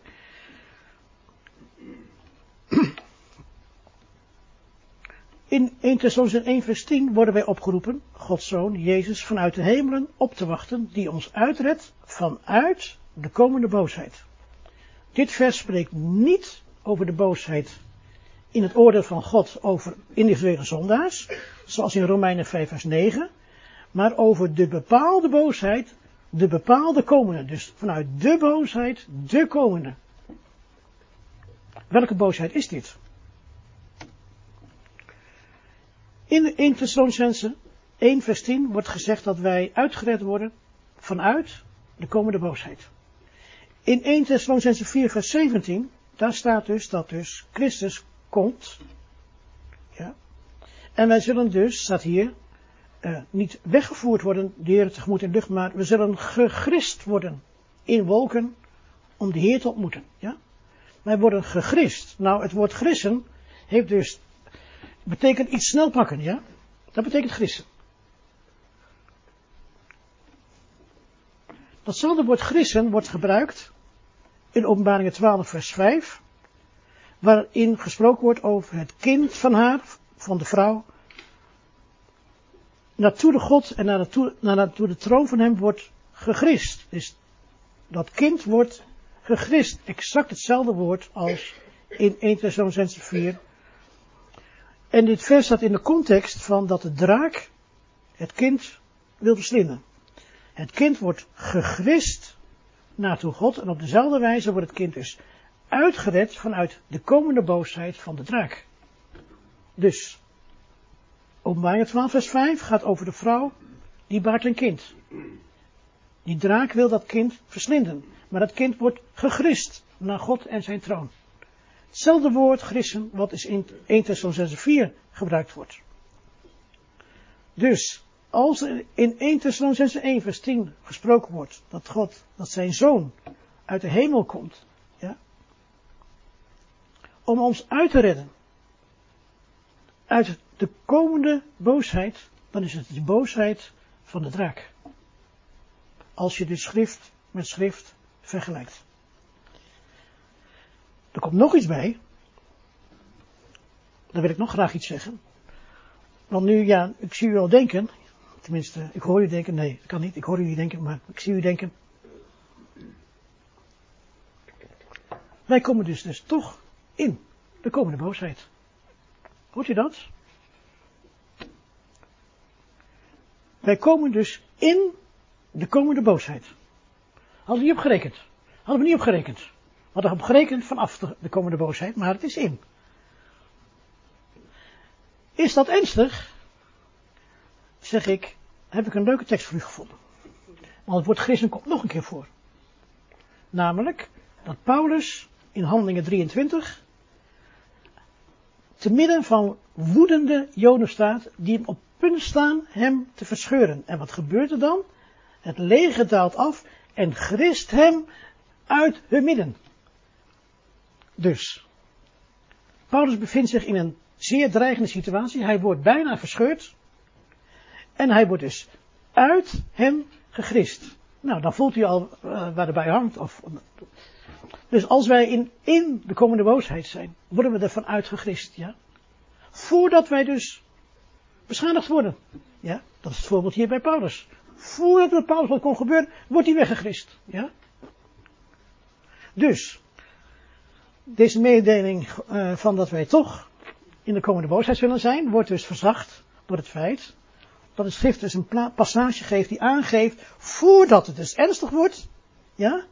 In 1 Thessalonians 1 vers 10 worden wij opgeroepen, Gods Zoon, Jezus, vanuit de hemelen op te wachten, die ons uitredt vanuit de komende boosheid. Dit vers spreekt niet over de boosheid in het oordeel van God over individuele zondaars, zoals in Romeinen 5 vers 9, maar over de bepaalde boosheid, de bepaalde komende. Dus vanuit de boosheid, de komende. Welke boosheid is dit? In 1 Thessalonicense 1 vers 10 wordt gezegd dat wij uitgered worden vanuit de komende boosheid. In 1 Thessalonicense 4 vers 17, daar staat dus dat dus Christus komt. Ja. En wij zullen dus, staat hier, uh, niet weggevoerd worden, de Heer tegemoet in de lucht, maar we zullen gegrist worden in wolken om de Heer te ontmoeten. Ja. Wij worden gegrist. Nou, het woord grissen heeft dus, betekent iets snel pakken, ja. Dat betekent grissen. Datzelfde woord grissen wordt gebruikt in openbaringen 12 vers 5 waarin gesproken wordt over het kind van haar, van de vrouw, naartoe de God en naartoe, de troon van hem wordt gegrist. Dus dat kind wordt gegrist. Exact hetzelfde woord als in 1 Thessalonians 4. En dit vers staat in de context van dat de draak het kind wil verslinden. Het kind wordt gegrist naartoe God en op dezelfde wijze wordt het kind dus uitgered vanuit de komende boosheid van de draak. Dus, openbaring 12 vers 5 gaat over de vrouw die baart een kind. Die draak wil dat kind verslinden, maar dat kind wordt gegrist naar God en zijn troon. Hetzelfde woord grissen wat is in 1 Thessalonians 4 gebruikt wordt. Dus, als er in 1 Thessalonians 1 vers 10 gesproken wordt dat God, dat zijn zoon uit de hemel komt om ons uit te redden. Uit de komende boosheid, dan is het de boosheid van de draak. Als je de schrift met schrift vergelijkt. Er komt nog iets bij. Daar wil ik nog graag iets zeggen. Want nu, ja, ik zie u al denken. Tenminste, ik hoor u denken. Nee, dat kan niet. Ik hoor u niet denken, maar ik zie u denken. Wij komen dus, dus toch in de komende boosheid. Hoort u dat? Wij komen dus in de komende boosheid. Hadden we niet opgerekend. Hadden we niet opgerekend. We hadden opgerekend vanaf de, de komende boosheid, maar het is in. Is dat ernstig? Zeg ik, heb ik een leuke tekst voor u gevonden. Want het woord christen komt nog een keer voor. Namelijk dat Paulus in Handelingen 23 te midden van woedende Joden staat, die op punt staan hem te verscheuren. En wat gebeurt er dan? Het leger daalt af en grist hem uit hun midden. Dus, Paulus bevindt zich in een zeer dreigende situatie. Hij wordt bijna verscheurd. En hij wordt dus uit hem gegrist. Nou, dan voelt u al uh, waar erbij hangt. Of, dus als wij in, in de komende boosheid zijn, worden we ervan uitgegrist, ja. Voordat wij dus beschadigd worden. Ja, dat is het voorbeeld hier bij Paulus. Voordat het Paulus wat kon gebeuren, wordt hij weggegrist. Ja. Dus, deze mededeling uh, van dat wij toch in de komende boosheid zullen zijn, wordt dus verzacht door het feit dat het schrift dus een passage geeft die aangeeft, voordat het dus ernstig wordt, ja,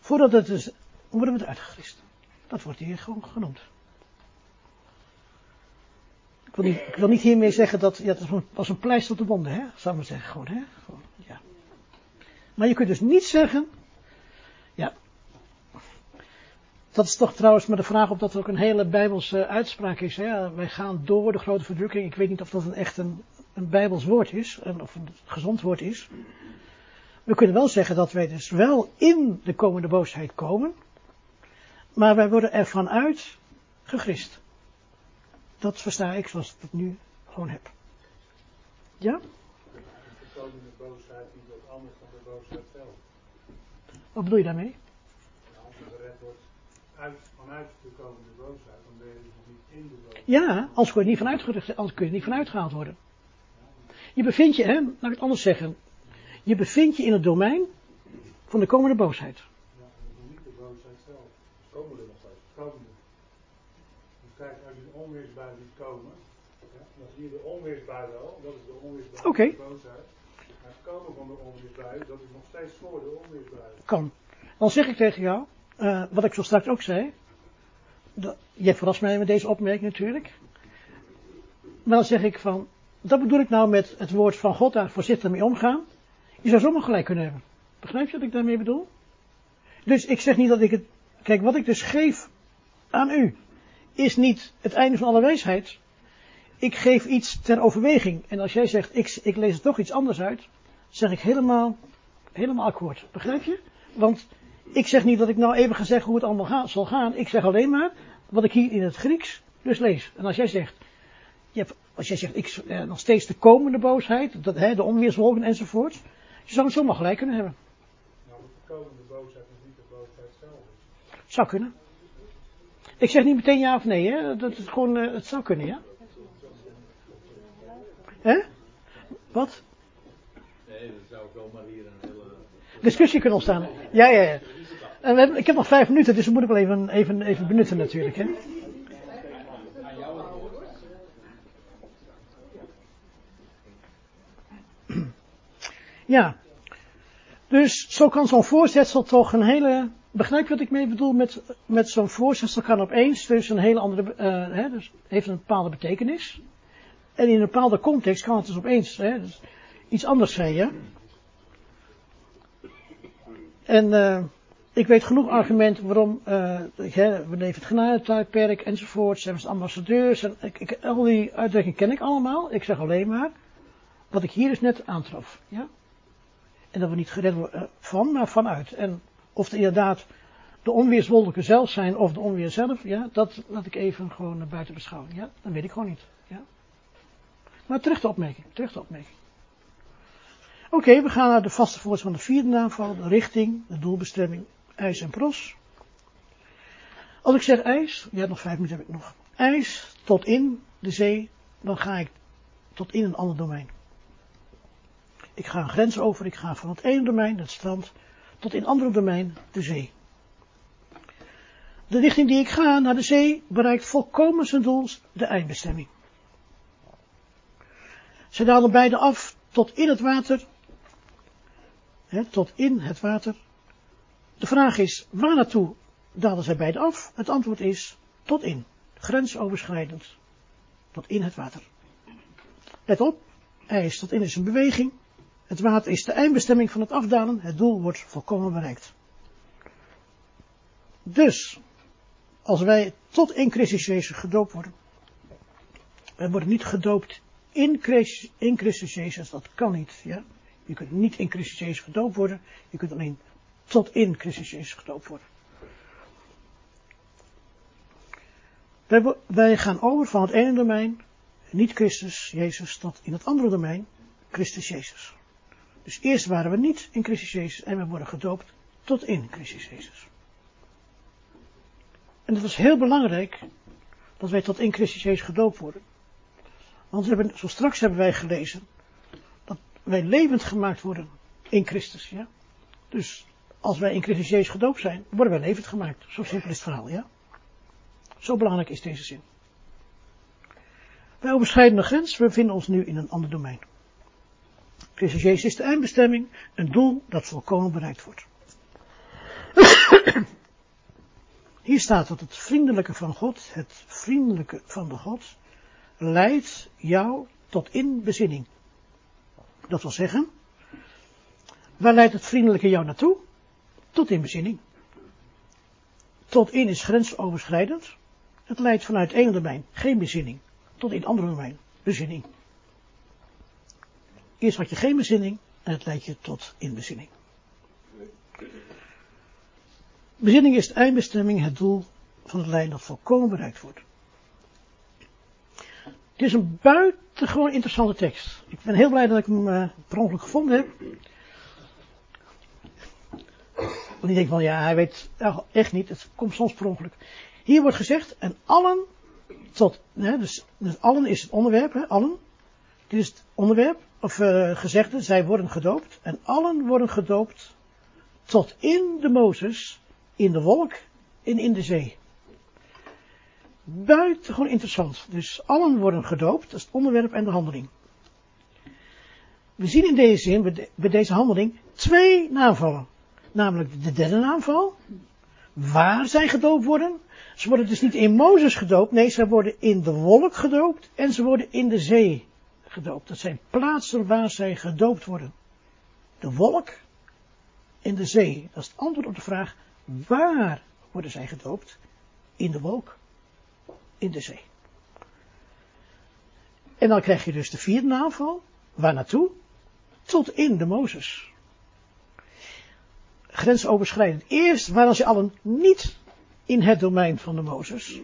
voordat het dus, worden we eruit gegrist. Dat wordt hier gewoon genoemd. Ik wil niet, ik wil niet hiermee zeggen dat, ja, dat was een pleister op de wonden, hè, zou ik maar zeggen, gewoon, hè. Ja. Maar je kunt dus niet zeggen, ja, dat is toch trouwens maar de vraag of dat ook een hele bijbelse uitspraak is. Hè? Wij gaan door de grote verdrukking. Ik weet niet of dat een echt een, een bijbels woord is, of een gezond woord is. We kunnen wel zeggen dat wij dus wel in de komende boosheid komen, maar wij worden er vanuit gegrist. Dat versta ik zoals ik het nu gewoon heb. Ja? De komende boosheid anders dan de boosheid zelf. Wat bedoel je daarmee? als je gered wordt uit, vanuit de komende boosheid, dan ben je dus niet in de boosheid. Ja, als kun je niet vanuit, anders kun je niet vanuit gehaald worden. Je bevindt je, hè, laat ik het anders zeggen. Je bevindt je in het domein van de komende boosheid. Ja, niet de boosheid zelf. Komende nog steeds. Komende. Dus kijk, als je de onweersbui ziet komen, ja, dan zie je de onweersbui wel. Dat is de onweersbui Oké. van de boosheid. Maar het komen van de onweersbui, dat is nog steeds voor de onweersbui. Kan. Dan zeg ik tegen jou, uh, wat ik zo straks ook zei. Dat, jij verrast mij met deze opmerking natuurlijk. Maar dan zeg ik van, dat bedoel ik nou met het woord van God daar voorzichtig mee omgaan. Je zou zomaar gelijk kunnen hebben. Begrijp je wat ik daarmee bedoel? Dus ik zeg niet dat ik het. Kijk, wat ik dus geef aan u, is niet het einde van alle wijsheid. Ik geef iets ter overweging. En als jij zegt, ik, ik lees er toch iets anders uit, zeg ik helemaal, helemaal akkoord. Begrijp je? Want ik zeg niet dat ik nou even ga zeggen hoe het allemaal gaat, zal gaan. Ik zeg alleen maar wat ik hier in het Grieks dus lees. En als jij zegt, je hebt, als jij zegt, ik, eh, nog steeds de komende boosheid, dat, hè, de onweerswolken enzovoort. Je zou het zomaar gelijk kunnen hebben. Nou, de komende boosheid is niet de boosheid zelf. Zou kunnen. Ik zeg niet meteen ja of nee, hè. Dat is gewoon, uh, het zou kunnen, ja. Hè? Wat? Nee, dat zou zomaar hier een hele... Discussie kunnen ontstaan. Ja, ja, ja. En we ik heb nog vijf minuten, dus we moeten wel even, even, even benutten natuurlijk, hè. Ja. Dus zo kan zo'n voorzetsel toch een hele. Begrijp je wat ik mee bedoel met, met zo'n voorzetsel kan opeens dus een hele andere. Uh, hè, dus heeft een bepaalde betekenis. En in een bepaalde context kan het dus opeens hè, dus iets anders zijn, ja. En uh, ik weet genoeg argumenten waarom. We leven het genadetijdperk enzovoort. Zijn we ambassadeurs. En ik, ik, al die uitdrukkingen ken ik allemaal. Ik zeg alleen maar. Wat ik hier dus net aantrof. Ja? En dat we niet gered worden van, maar vanuit. En of het inderdaad de onweerswolken zelf zijn of de onweer zelf, ja, dat laat ik even gewoon buiten beschouwen. Ja, dat weet ik gewoon niet. Ja. Maar terug de opmerking, terug de opmerking. Oké, we gaan naar de vaste voorts van de vierde naamval, de richting, de doelbestemming, ijs en pros. Als ik zeg ijs, ja nog vijf minuten heb ik nog. IJs tot in de zee, dan ga ik tot in een ander domein. Ik ga een grens over, ik ga van het ene domein, het strand, tot in het andere domein, de zee. De richting die ik ga naar de zee bereikt volkomen zijn doel, de eindbestemming. Ze dalen beide af tot in het water. Tot in het water. De vraag is, waar naartoe dalen zij beide af? Het antwoord is, tot in. Grensoverschrijdend. Tot in het water. Let op, hij is tot in is een beweging. Het water is de eindbestemming van het afdalen. Het doel wordt volkomen bereikt. Dus, als wij tot in Christus Jezus gedoopt worden. Wij worden niet gedoopt in Christus, in Christus Jezus, dat kan niet. Ja? Je kunt niet in Christus Jezus gedoopt worden. Je kunt alleen tot in Christus Jezus gedoopt worden. Wij, gaan over van het ene domein, niet Christus, Jezus, tot in het andere domein, Christus, Jezus. Dus eerst waren we niet in Christus Jezus en we worden gedoopt tot in Christus Jezus. En het is heel belangrijk dat wij tot in Christus Jezus gedoopt worden. Want we hebben, zo straks hebben wij gelezen dat wij levend gemaakt worden in Christus. Ja? Dus als wij in Christus Jezus gedoopt zijn, worden wij levend gemaakt. Zo simpel is het verhaal, ja. Zo belangrijk is deze zin. Wij overschrijden de grens, we bevinden ons nu in een ander domein. Christus Jezus is de eindbestemming, een doel dat volkomen bereikt wordt. <coughs> Hier staat dat het vriendelijke van God, het vriendelijke van de God, leidt jou tot inbezinning. Dat wil zeggen, waar leidt het vriendelijke jou naartoe? Tot inbezinning. Tot in is grensoverschrijdend. Het leidt vanuit één domein, geen bezinning, tot in andere domein, bezinning. Eerst had je geen bezinning en het leidt je tot inbezinning. Bezinning is de eindbestemming, het doel van het lijn dat volkomen bereikt wordt. Het is een buitengewoon interessante tekst. Ik ben heel blij dat ik hem uh, per ongeluk gevonden heb. Want ik denk van ja, hij weet echt niet, het komt soms per ongeluk. Hier wordt gezegd, en allen tot, hè, dus, dus allen is het onderwerp, hè, allen. Dit is het onderwerp, of uh, gezegde, zij worden gedoopt. En allen worden gedoopt tot in de Mozes, in de wolk en in de zee. Buitengewoon interessant. Dus allen worden gedoopt, dat is het onderwerp en de handeling. We zien in deze zin, bij deze handeling, twee naamvallen. Namelijk de derde naamval, waar zij gedoopt worden. Ze worden dus niet in Mozes gedoopt, nee, ze worden in de wolk gedoopt en ze worden in de zee gedoopt. Dat zijn plaatsen waar zij gedoopt worden. De wolk en de zee. Dat is het antwoord op de vraag, waar worden zij gedoopt? In de wolk, in de zee. En dan krijg je dus de vierde naamval. Waar naartoe? Tot in de Mozes. Grensoverschrijdend. Eerst waren ze allen niet in het domein van de Mozes.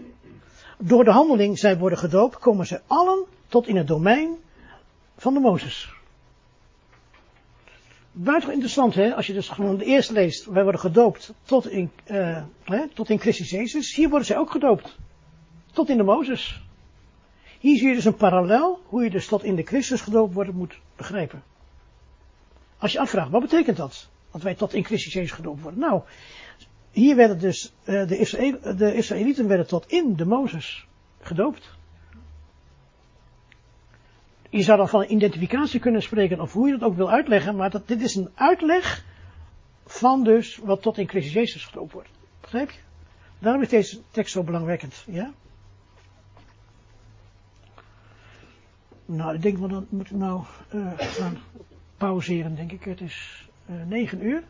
Door de handeling zij worden gedoopt, komen ze allen tot in het domein van de Mozes. Buitengewoon interessant, hè, als je dus gewoon de eerste leest, wij worden gedoopt tot in, uh, hè, tot in Christus Jezus. Hier worden zij ook gedoopt. Tot in de Mozes. Hier zie je dus een parallel, hoe je dus tot in de Christus gedoopt worden moet begrijpen. Als je afvraagt, wat betekent dat? Dat wij tot in Christus Jezus gedoopt worden. Nou, hier werden dus, uh, de, Israël, de Israëlieten werden tot in de Mozes gedoopt. Je zou dan van identificatie kunnen spreken, of hoe je dat ook wil uitleggen, maar dat, dit is een uitleg van dus wat tot in Christus Jezus gedoopt wordt. Begrijp je? Daarom is deze tekst zo belangwekkend, ja? Nou, ik denk wel, dan moet ik nou uh, gaan pauzeren, denk ik. Het is uh, 9 uur.